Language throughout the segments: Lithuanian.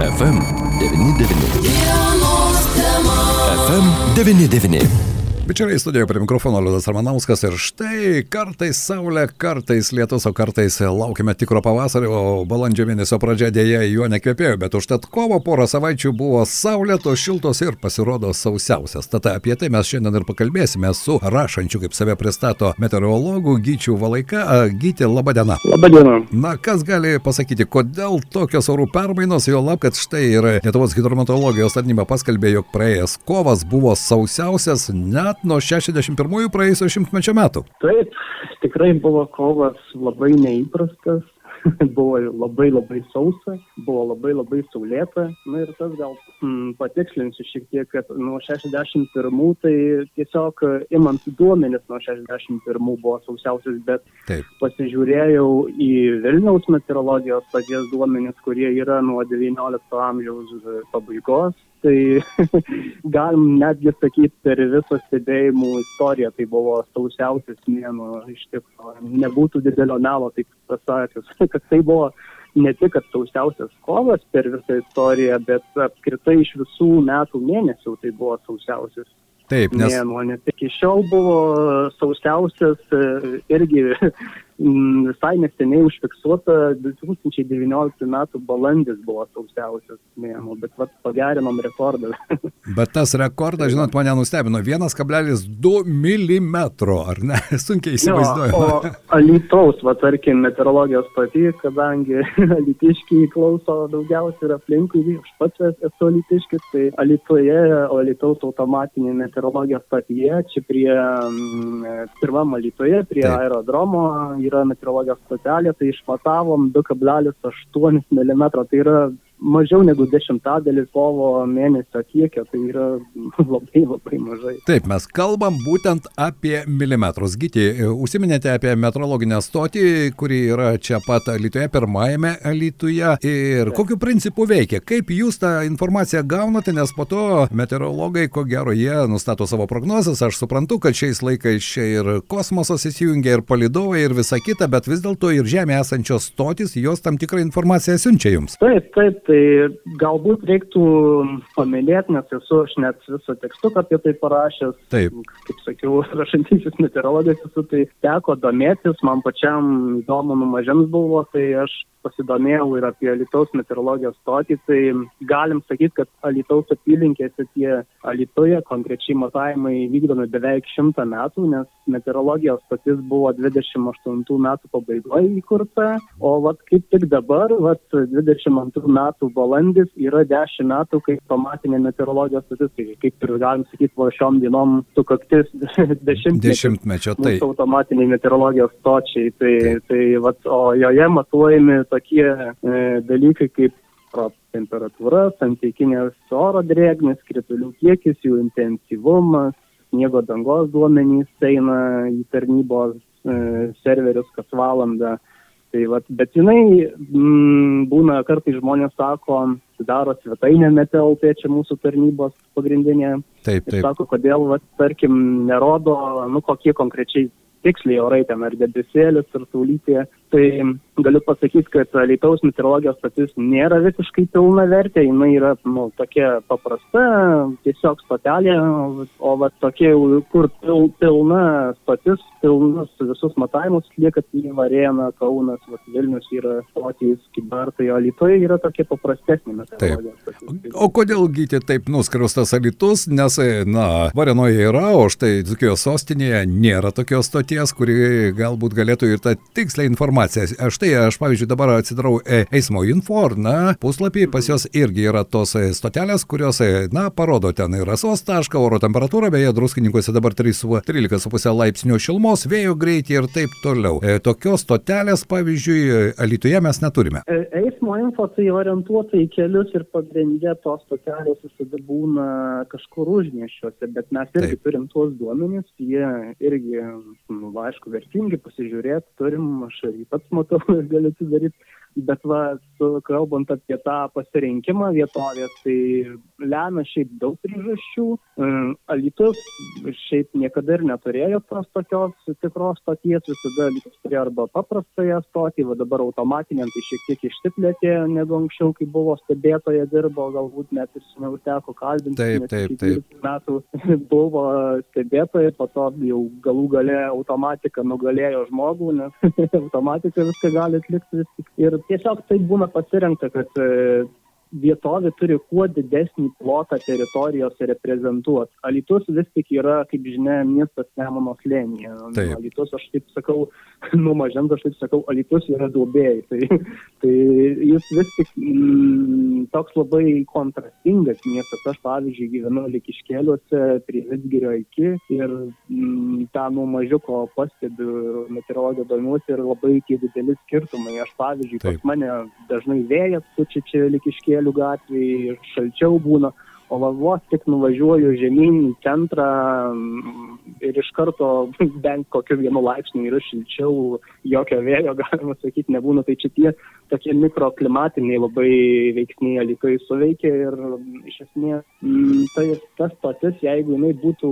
FM99. FM99. Bičiuliai studijoje prie mikrofono Liudas Ramanauskas ir štai kartais saulė, kartais lietus, o kartais laukime tikro pavasario, o balandžio mėnesio pradžia dėja jo nekvėpėjo, bet užtat kovo porą savaičių buvo saulėtos, šiltos ir pasirodo sausiausias. Tad apie tai mes šiandien ir pakalbėsime su rašančiu, kaip save pristato meteorologų Gyčių Valaika. Gyti, laba diena. Labą dieną. Na, kas gali pasakyti, kodėl tokios orų permainos, jo lab, kad štai ir Lietuvos hidrometeorologijos tarnyba paskelbė, jog praėjęs kovas buvo sausiausias net net nuo 61-ųjų praėjusio šimtmečio metų. Taip, tikrai buvo kovas labai neįprastas, buvo labai labai sausa, buvo labai labai saulėta. Na ir tas gal mm, patikslinsiu šiek tiek, kad nuo 61 tai tiesiog imant duomenis nuo 61 buvo sausiausias, bet Taip. pasižiūrėjau į Vilniaus meteorologijos paties duomenis, kurie yra nuo 19 amžiaus pabaigos tai galim netgi sakyti per visą stebėjimų istoriją, tai buvo sausiausias mėnuo, iš tikrųjų, nebūtų didelio melo, taip pasakius, kad tai buvo ne tik sausiausias kovas per visą istoriją, bet apskritai iš visų metų mėnesių tai buvo sausiausias. Taip, nes... Mėnuo, nes iki šiol buvo sausiausias e, irgi visai neseniai užfiksuota 2019 metų balandis buvo sausiausias mėnuo, bet vat, pagerinom rekordą. Bet tas rekordas, žinot, mane nustebino, 1,2 mm, ar ne? Sunkiai įsivaizduoju. O Alitaus, va tarkim, meteorologijos pati, kadangi alitiškiai klauso daugiausiai ir aplinkui, aš pats esu alitiškis, tai Alitoje, Alitaus automatinė meteorologijos patyje, čia prie mm, pirmam Alitoje, prie Taip. aerodromo yra meteorologijos stotelė, tai išmatavom 2,8 mm, tai yra mažiau negu dešimtadalis kovo mėnesio kiekio, tai yra labai labai mažai. Taip, mes kalbam būtent apie milimetrus. Gyti, užsiminėte apie metrologinę stotį, kuri yra čia pat Lietuvoje, pirmajame Lietuvoje. Ir kokiu principu veikia? Kaip jūs tą informaciją gaunate, nes po to meteorologai, ko gero, jie nustato savo prognozes. Aš suprantu, kad šiais laikais čia ir kosmosas įsijungia, ir palidovai, ir visa kita, bet vis dėlto ir Žemė esančios stotis, jos tam tikrą informaciją siunčia jums. Taip, taip, Tai galbūt reiktų paminėti, nes esu aš net visą tekstuką apie tai parašęs. Taip. Kaip sakiau, rašantysis meteorologas esu, tai teko domėtis, man pačiam įdomu nuo mažens buvo, tai aš pasidomėjau ir apie Alitaus meteorologijos stotį, tai galim sakyti, kad Alitaus apylinkėse tie Alitoje konkrečiai matavimai vykdomi beveik šimtą metų, nes meteorologijos stotis buvo 28 metų pabaigoje įkurta, o vat kaip tik dabar, vat 22 metų balandis yra 10 metų, kai pamatinė meteorologijos stotis, tai kaip ir galim sakyti, va šiom dienom sukaktis dešimtmečio. Dešimtmečio, tai. Automatiniai meteorologijos stočiai, tai, tai, tai vat, o joje matuojami tokie e, dalykai kaip temperatūra, santykinės oro drėgmės, kritulių kiekis, jų intensyvumas, sniego dangos duomenys eina į tarnybos e, serverius kas valandą. Tai vat, bet jinai m, mm, būna kartai žmonės sako, sudaro svetainę MeteLT, čia mūsų tarnybos pagrindinė. Taip, taip. Sako, kodėl, vat, tarkim, nerodo, nu, kokie konkrečiai tiksliai orai ten ar debesėlis, ar saulytė. Tai galiu pasakyti, kad Lietuvos meteorologijos stotis nėra visiškai pilna vertė, jinai yra nu, tokia paprasta, tiesiog stotelė, o va tokie, kur pil, pilna stotis, pilnus visus matavimus lieka tai Varėna, Kaunas, va, Vilnius yra stotys, Kibartai, o Lietuvoje yra tokia paprastesnė meteorologijos stotis. O kodėl gyti taip nuskrustas Alitus, nes, na, Varėnoje yra, o štai Dzukijos sostinėje nėra tokios stoties, kuri galbūt galėtų ir tą tikslę informaciją informaciją. Štai aš, pavyzdžiui, dabar atsidarau e, eismo info, na, puslapį, pas jos irgi yra tos e, stotelės, kurios, e, na, parodo ten ir rasos tašką, oro temperatūrą, beje, druskininkose dabar 13,5 laipsnių šilmos, vėjo greitį ir taip toliau. Tokios stotelės, pavyzdžiui, Alitoje mes neturime. Eismo info tai orientuota į kelius ir pagrindė tos stotelės visada būna kažkur užmiešiuose, bet mes irgi taip. turim tuos duomenys, jie irgi, nu, aišku, vertingi pasižiūrėti, turim, aš pats matau ir galiu atsidaryti Bet va, su, kalbant apie tą pasirinkimą vietovės, tai lemia šiaip daug priežasčių. Mm, Alitus šiaip niekada ir neturėjo tos tokios tikros stoties, visada Alitus turėjo arba paprastąją stotį, va dabar automatiniam tai šiek tiek išsiplėtė negu anksčiau, kai buvo stebėtoje dirbo, galbūt net ir seniau teko kalbinti. Taip, taip, taip. Metų buvo stebėtojai, po to jau galų gale automatika nugalėjo žmogų, nes automatika viską gali atlikti vis tik. Ir tiesiog tai būna pasirinkta, kad e, vietovė turi kuo didesnį plotą teritorijos reprezentuoti. Alitus vis tik yra, kaip žinia, miestas Nemono slėnyje. Alitus, aš taip sakau, nuo mažens aš taip sakau, Alitus yra duobėjai. Tai, tai jis vis tik mm, toks labai kontrastingas miestas. Aš, pavyzdžiui, gyvenu Likiškėliuose prie Vitsgirio iki ir mm, tą nuo mažiuko pastebiu meteorologiją domiuosi ir labai tie dideli skirtumai. Aš, pavyzdžiui, pas mane dažnai vėjas pučia čia Likiškėliuose Vėlių gatvėje, šalčiau būna, o vos tik nuvažiuoju žemyn į centrą mm, ir iš karto bent kokiu vienu laipsniu yra šilčiau, jokio vėjo, galima sakyti, nebūna. Tai čia tie tokie mikroklimatiniai labai veiksniai alikai suveikia ir iš esmės mm, tai tas patis, jeigu jinai būtų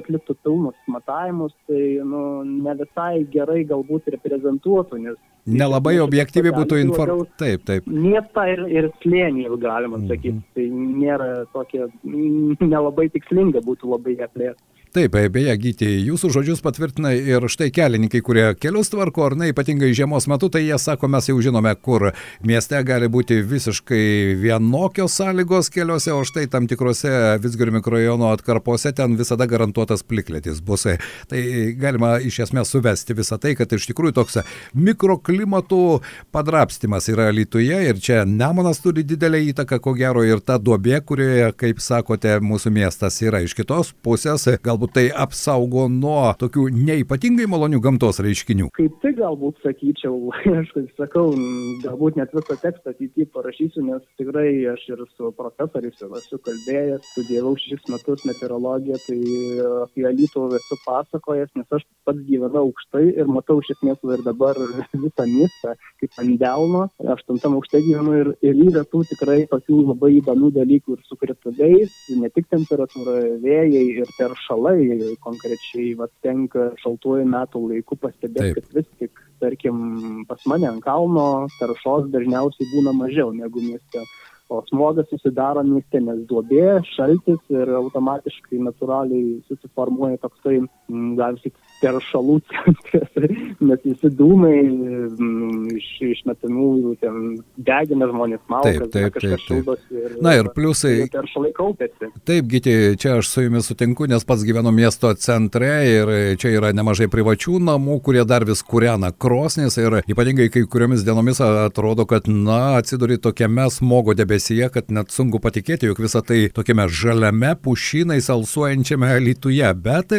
atliktų pilnus matavimus, tai nu, ne visai gerai galbūt reprezentuotų, nes Nelabai objektyviai būtų informacija. Taip, taip. Miestą ir, ir slėnį, galima mhm. sakyti. Mm -hmm. Tai nėra tokia, nelabai tikslinga būtų labai ją plėsti. Taip, beje, gyti, jūsų žodžius patvirtina ir štai kelininkai, kurie kelius tvarko, ar ne, ypatingai žiemos metu, tai jie sako, mes jau žinome, kur mieste gali būti visiškai vienokios sąlygos keliuose, o štai tam tikrose Vitsgirių mikrojono atkarpose ten visada garantuotas plikletis bus. Tai galima iš esmės suvesti visą tai, kad iš tikrųjų toks mikroklimatų padrapstimas yra Lietuvoje ir čia Nemonas turi didelę įtaką, ko gero, ir ta duobė, kurioje, kaip sakote, mūsų miestas yra iš kitos pusės, gal galbūt tai apsaugo nuo tokių neipatingai malonių gamtos reiškinių? Kaip tai galbūt sakyčiau, aš kaip sakau, galbūt net visą tekstą ateityje parašysiu, nes tikrai aš ir su profesoriais esu kalbėjęs, studijavau šešis metus meteorologiją, tai apie Alytų esu pasakojęs, nes aš pats gyvenu aukštai ir matau iš esmės ir dabar visą miestą kaip ant delno, aštuntam aukštai gyvenu ir, ir yra tų tikrai tokių labai įdomių dalykų ir su krituliais, ne tik temperatūra, vėjai ir teršalai augalai konkrečiai vat, tenka šaltuoju metų laiku pastebėti, kad vis tik, tarkim, pas mane ant kalno taršos dažniausiai būna mažiau negu mieste. O smogas susidaro mieste, nes duobė, šaltis ir automatiškai natūraliai susiformuoja toksai, galim sakyti, teršalų centras, nes visi dūmai mm, iš, išmetamų, ten degina žmonės malkas, taip, taip, kažkas šildosi. Ir, Na ir pliusai. Teršalai kaupėsi. Taip, gyti, čia aš su jumis sutinku, nes pats gyvenu miesto centre ir čia yra nemažai privačių namų, kurie dar vis kūrena krosnis ir ypatingai kai kuriomis dienomis atrodo, kad, na, atsiduri tokiame smogo debesyje, kad net sunku patikėti, jog visą tai tokiame žaliame pušynai salsuojančiame Lietuvoje, bet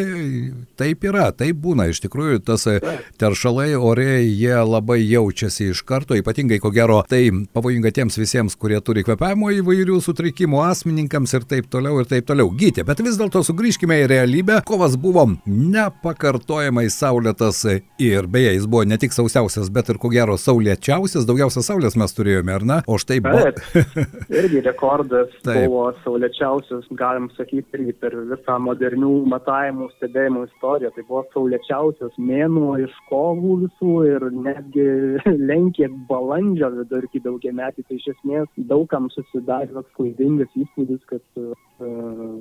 taip yra, taip būna, iš tikrųjų tas e, teršalai ore, jie labai jaučiasi iš karto, ypatingai ko gero tai pavojinga tiems visiems, kurie turi kvepavimo įvairių sutrikimų, asmeninkams ir taip toliau ir taip toliau. Gyti, bet vis dėlto sugrįžkime į realybę. Kovas buvo nepakartojamai saulėtas ir beje, jis buvo ne tik sausiausias, bet ir ko gero saulėčiausias, daugiausia saulės mes turėjome, ar ne? O štai buvo. irgi rekordas taip. buvo saulėčiausias, galim sakyti, irgi per visą modernių matavimų stebėjimų istoriją. Tai buvo saulėčiausias mėnuo iš kovų visų ir netgi lenkė balandžio vidurkį daugiametį, tai iš esmės daugam susidarė toks klaidingas įspūdis, kad uh,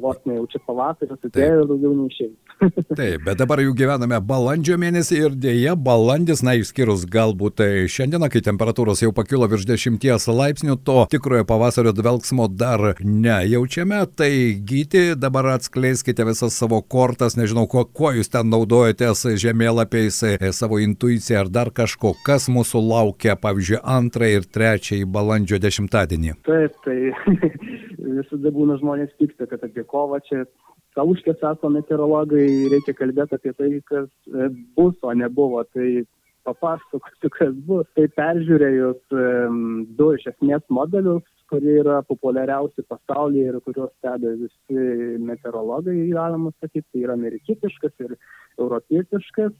vos ne jau čia pavasaris atėjo ir daugiau neišėjai. Taip, bet dabar jau gyvename balandžio mėnesį ir dėja balandis, na išskyrus galbūt tai šiandieną, kai temperatūros jau pakilo virš 10 laipsnių, to tikrojo pavasario dvelgsmo dar nejaučiame. Tai gyti, dabar atskleiskite visas savo kortas, nežinau, kuo, kuo jūs ten naudojatės žemėlapiais, savo intuiciją ar dar kažko, kas mūsų laukia, pavyzdžiui, antrąjį ir trečiąjį balandžio dešimtadienį? Taip, tai visada būna žmonės pikta, kad apie kovą čia Kaluškė sako meteorologai, reikia kalbėti apie tai, kas e, bus, o nebuvo. Tai papasakosiu, kas bus. Tai peržiūrėjus um, du iš esmės modelius, kurie yra populiariausi pasaulyje ir kuriuos stebi visi meteorologai, galima sakyti, tai yra amerikietiškas ir europietiškas.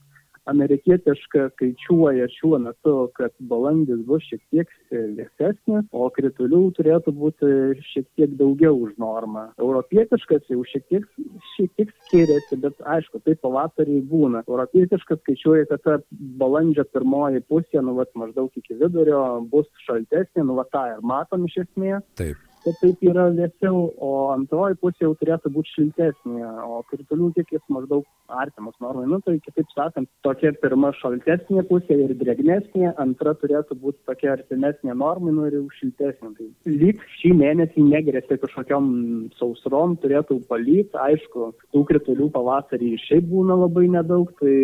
Amerikietiška skaičiuoja šiuo metu, kad balandis bus šiek tiek vėsesnis, o kritulių turėtų būti šiek tiek daugiau už normą. Europietiškas jau šiek tiek, šiek tiek skiriasi, bet aišku, tai pavasarį būna. Europietiškas skaičiuoja, kad ta balandžio pirmoji pusė, nu, vat, maždaug iki vidurio bus šaltesnė, nu, va, tą ir matom iš esmės. Taip kad taip yra vėsiau, o antroji pusė jau turėtų būti šiltesnė, o kritulių kiekis maždaug artimas normai. Nu, tai kitaip sakant, tokia pirma šaltesnė pusė ir drėgnesnė, antra turėtų būti tokia artimesnė normai, nu ir jau šiltesnė. Tai lyg šį mėnesį negrėsia kažkokiam sausrom, turėtų palyti, aišku, tų kritulių pavasarį šiaip būna labai nedaug, tai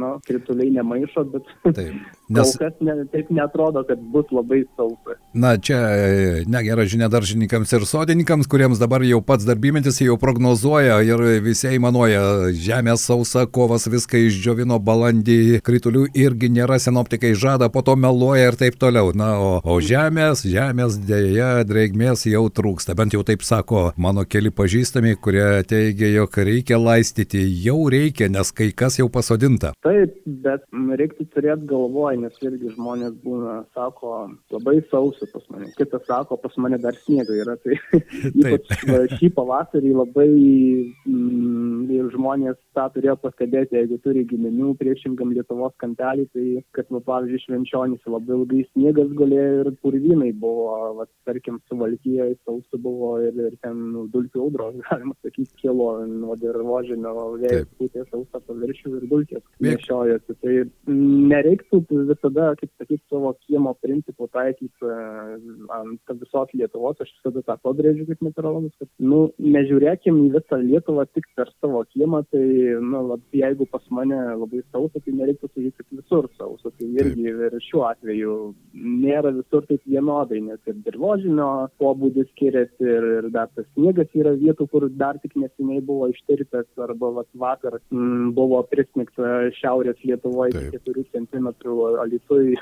nu, krituliai nemaišo, bet taip, nes... kol kas ne, taip netrodo, kad bus labai sausa. Na, čia e, negera žinia dar daržininkams ir sodininkams, kuriems dabar jau pats darbymetis jau prognozuoja ir visi įmanoja, žemė sausa, kovas viską išdžiovino balandį, kritulių irgi nėra, sinoptikai žada, po to meluoja ir taip toliau. Na, o, o žemės, žemės dėja, drėgmės jau trūksta, bent jau taip sako mano keli pažįstami, kurie teigia, jog reikia laistyti, jau reikia, nes kai kas jau pasodinta. Taip, bet reiktų turėti galvoj, nes irgi žmonės būna, sako, labai sausi pas mane, kitas sako, pas mane dar sniegas sniego yra. Tai ypač šį pavasarį labai mm, žmonės tą turėjo pastebėti, jeigu turi giminių priešingam Lietuvos kampelį, tai kad, nu, pavyzdžiui, švenčionys labai ilgai sniegas galėjo ir purvinai buvo, va, tarkim, suvalkyje sausų buvo ir, ir ten nu, dulkių audros, galima sakyti, kilo nuo dirbožinio vėjas pūtė sausą paviršių ir dulkės nešiojasi. Tai nereiktų visada, kaip sakyti, savo kiemo principų taikyti e, ant visos Lietuvos. Aš aš visada tą pabrėžiu kaip meteorologas, kad, nu, nežiūrėkim į visą Lietuvą tik per savo kiemą, tai, nu, lab, jeigu pas mane labai sausa, tai nereiktų sakyti, kad visur sausa. Tai irgi ir šiuo atveju nėra visur taip vienodai, nes ir dirbožinio pobūdis skiriasi ir, ir dar tas sniegas yra vietų, kur dar tik neseniai buvo ištirtas arba vat, vakar m, mm, buvo prisnigta šiaurės Lietuvoje 4 cm, alitui.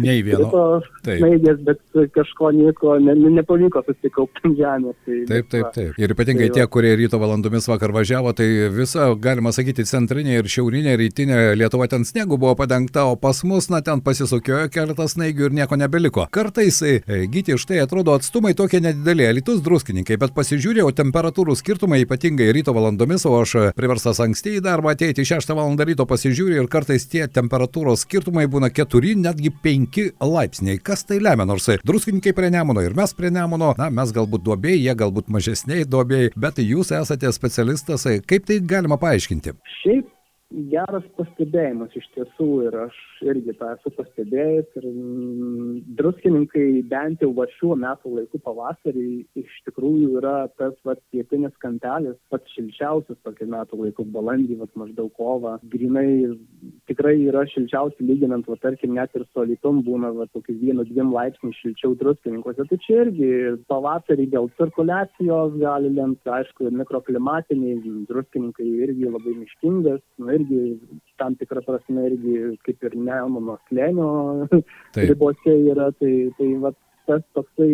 Nei vieno. Snaigės, bet kažko nieko ne, nepavyko susikaupti žemės. Tai taip, taip, taip. Ir ypatingai tai tie, kurie ryto valandomis vakar važiavo, tai visa, galima sakyti, centrinė ir šiaurinė, rytinė Lietuva ten sniegu buvo padengta, o pas mus, na, ten pasisukiojo keletas snaigių ir nieko nebeliko. Kartais, e, gyti, štai atrodo atstumai tokie nedideli, elitus druskininkai, bet pasižiūrėjau temperatūrų skirtumai, ypatingai ryto valandomis, o aš priverstas anksti į darbą ateiti 6 val. ryto pasižiūriu ir kartais tie temperatūros skirtumai būna 4, netgi 5 laipsniai. Kas tai lemia? Nors druskininkai prie Nemuno ir mes prie Nemuno, na, mes galbūt duobėjai, jie galbūt mažesniai duobėjai, bet jūs esate specialistas, kaip tai galima paaiškinti? Šiaip geras pastebėjimas iš tiesų ir aš irgi tą esu pastebėjęs ir mm, druskininkai bent jau va šiuo metų laiku pavasarį iš tikrųjų yra tas va pietinis kampelis pats šilčiausias tokiu metų laiku balandį va maždaug kovą grinai tikrai yra šilčiausi lyginant va tarkim net ir su alytum būna va tokių vienu dviem laipsnių šilčiau druskininkuose. Tai čia irgi pavasarį dėl cirkuliacijos gali lemti aišku mikroklimatiniai druskininkai irgi labai miškingas nu irgi tam tikra prasme irgi kaip ir Nemuno slėnio ribose yra, tai, tai vat, tas toksai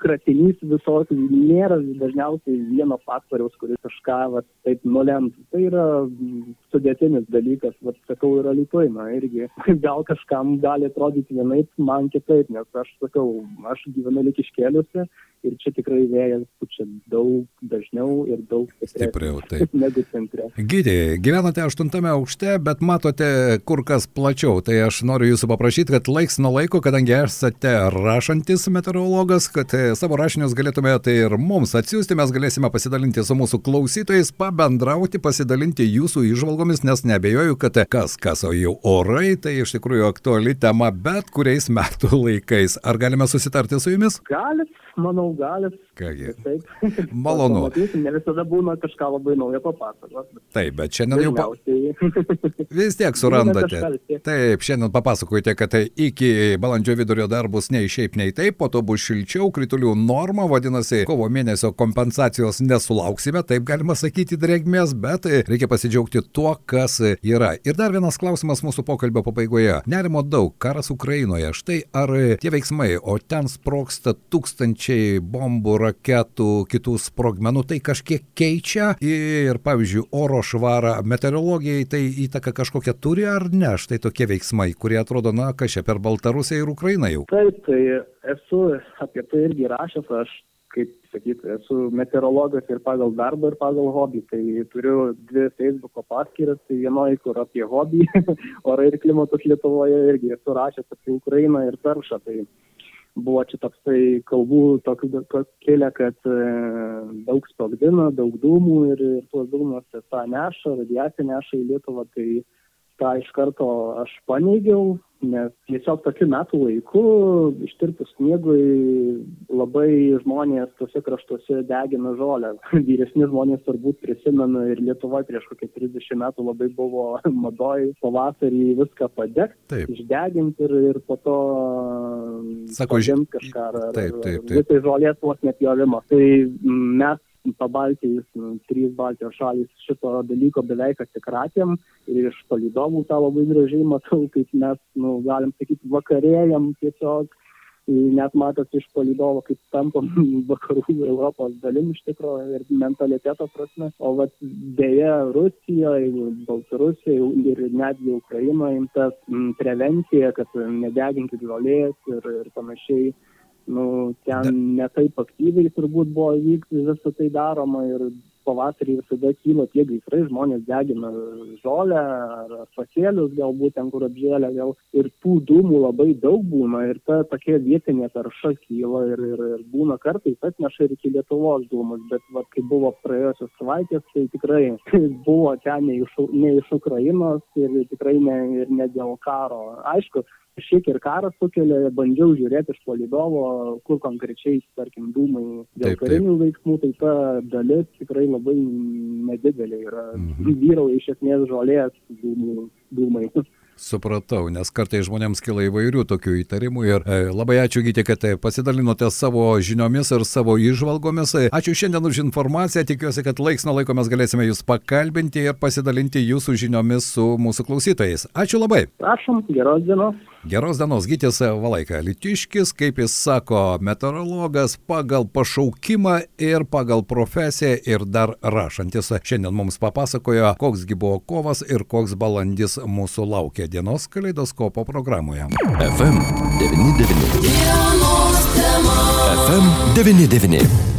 kratinys visokių nėra dažniausiai vieno faktoriaus, kuris kažką va, taip nulemtų. Tai yra sudėtinis dalykas, va, sakau, yra lytojama irgi. Gal kažkam gali atrodyti vienaip, man kitaip, nes aš sakau, aš gyvenu likiškėliuose ir čia tikrai vėjas pučia daug dažniau ir daug stipriau taip. negu centre. Gydė, gyvenate aštuntame aukšte, bet matote kur kas plačiau. Tai aš noriu jūsų paprašyti, kad laiks nuo laiko, kadangi esate rašantis meteorologas, kad e, savo rašinius galėtumėte ir mums atsiųsti, mes galėsime pasidalinti su mūsų klausytojais, pabendrauti, pasidalinti jūsų išvalgomis, nes nebejoju, kad kas, kas, o jau orai, tai iš tikrųjų aktuali tema bet kuriais metų laikais. Ar galime susitarti su jumis? Galit manau, galit. Kągi. Taip. Malonu. ne visada būna kažką labai naujo papasakoti. Taip, bet šiandien jau... Pa... Vis tiek surandate. Taip, šiandien papasakojate, kad tai iki balandžio vidurio dar bus nei šiaip, nei taip, po to bus šilčiau, kritulių norma, vadinasi, kovo mėnesio kompensacijos nesulauksime, taip galima sakyti drėgmės, bet reikia pasidžiaugti tuo, kas yra. Ir dar vienas klausimas mūsų pokalbio pabaigoje. Nerimo daug, karas Ukrainoje. Štai ar tie veiksmai, o ten sproksta tūkstančiai bombų, raketų, kitų sprogmenų, tai kažkiek keičia ir, pavyzdžiui, oro švarą, meteorologijai tai įtaka kažkokia turi ar ne? Štai tokie veiksmai, kurie atrodo, na, kažkaip per Baltarusiją ir Ukrainą jau. Taip, tai esu apie tai irgi rašęs, aš kaip sakyti, esu meteorologas ir pagal darbą, ir pagal hobį. Tai turiu dvi Facebook'o paskyras, tai vienoje, kur apie hobį, orai ir klimatus Lietuvoje irgi esu rašęs apie Ukrainą ir taršą. Tai buvo čia toksai kalbų tokių kėlė, kad e, daug sprogdina, daug dūmų ir, ir tuos dūmus tą neša, radiaciją neša į Lietuvą. Tai tą iš karto aš paneigiau, nes tiesiog tokiu metų laiku ištirpus sniegui labai žmonės tose kraštuose degina žolę. Vyresni žmonės turbūt prisimena ir Lietuva prieš kokį 30 metų labai buvo madoj pavasarį viską padegti, išdeginti ir, ir po to Sako, žemė kažką ar, taip, taip, taip. visai žolės vos nepjovimo. Tai mes pabaltijos, nu, trys Baltijos šalis šito dalyko beveik atsikratėm ir iš palidovų tą labai gražiai matau, kaip mes, nu, galim sakyti, vakarėjam tiesiog, net matosi iš palidovo, kaip tampam vakarų Europos dalim iš tikrųjų ir mentaliteto prasme. O vat dėja Rusijoje, Baltarusijoje ir netgi Ukrainoje tas prevencija, kad nedeginkit žolės ir, ir panašiai nu, ten netaip aktyviai turbūt buvo vykti visą tai daroma ir pavasarį visada kyla tie gaisrai, žmonės degina žolę ar pasėlius, galbūt ten, kur apžėlė, gal ir tų dūmų labai daug būna ir ta tokia vietinė tarša kyla ir, ir, ir būna kartais atneša ir iki Lietuvos dūmus, bet va, kai buvo praėjusios savaitės, tai tikrai buvo ten ne iš, ne iš Ukrainos ir tikrai ne, ir ne dėl karo. Aišku, šiek ir karas sukelia, bandžiau žiūrėti iš palidovo, kur konkrečiai, tarkim, dūmai dėl taip, karinių taip. veiksmų, tai ta dalis tikrai labai nedidelė yra. Mhm. Vyrauja iš esmės žolės dūmų, dūmai. Supratau, nes kartai žmonėms kila įvairių tokių įtarimų ir e, labai ačiū Gyti, kad e, pasidalinote savo žiniomis ir savo išvalgomis. Ačiū šiandien už informaciją, tikiuosi, kad laiks nuo laiko mes galėsime jūs pakalbinti ir pasidalinti jūsų žiniomis su mūsų klausytojais. Ačiū labai. Prašom, geros dienos. Geros dienos, Gytis Valaika, Litiškis, kaip jis sako, meteorologas pagal pašaukimą ir pagal profesiją ir dar rašantis. Šiandien mums papasakojo, koksgi buvo kovas ir koks balandis mūsų laukia dienos kaleidoskopo programoje. FM 99. FM 99.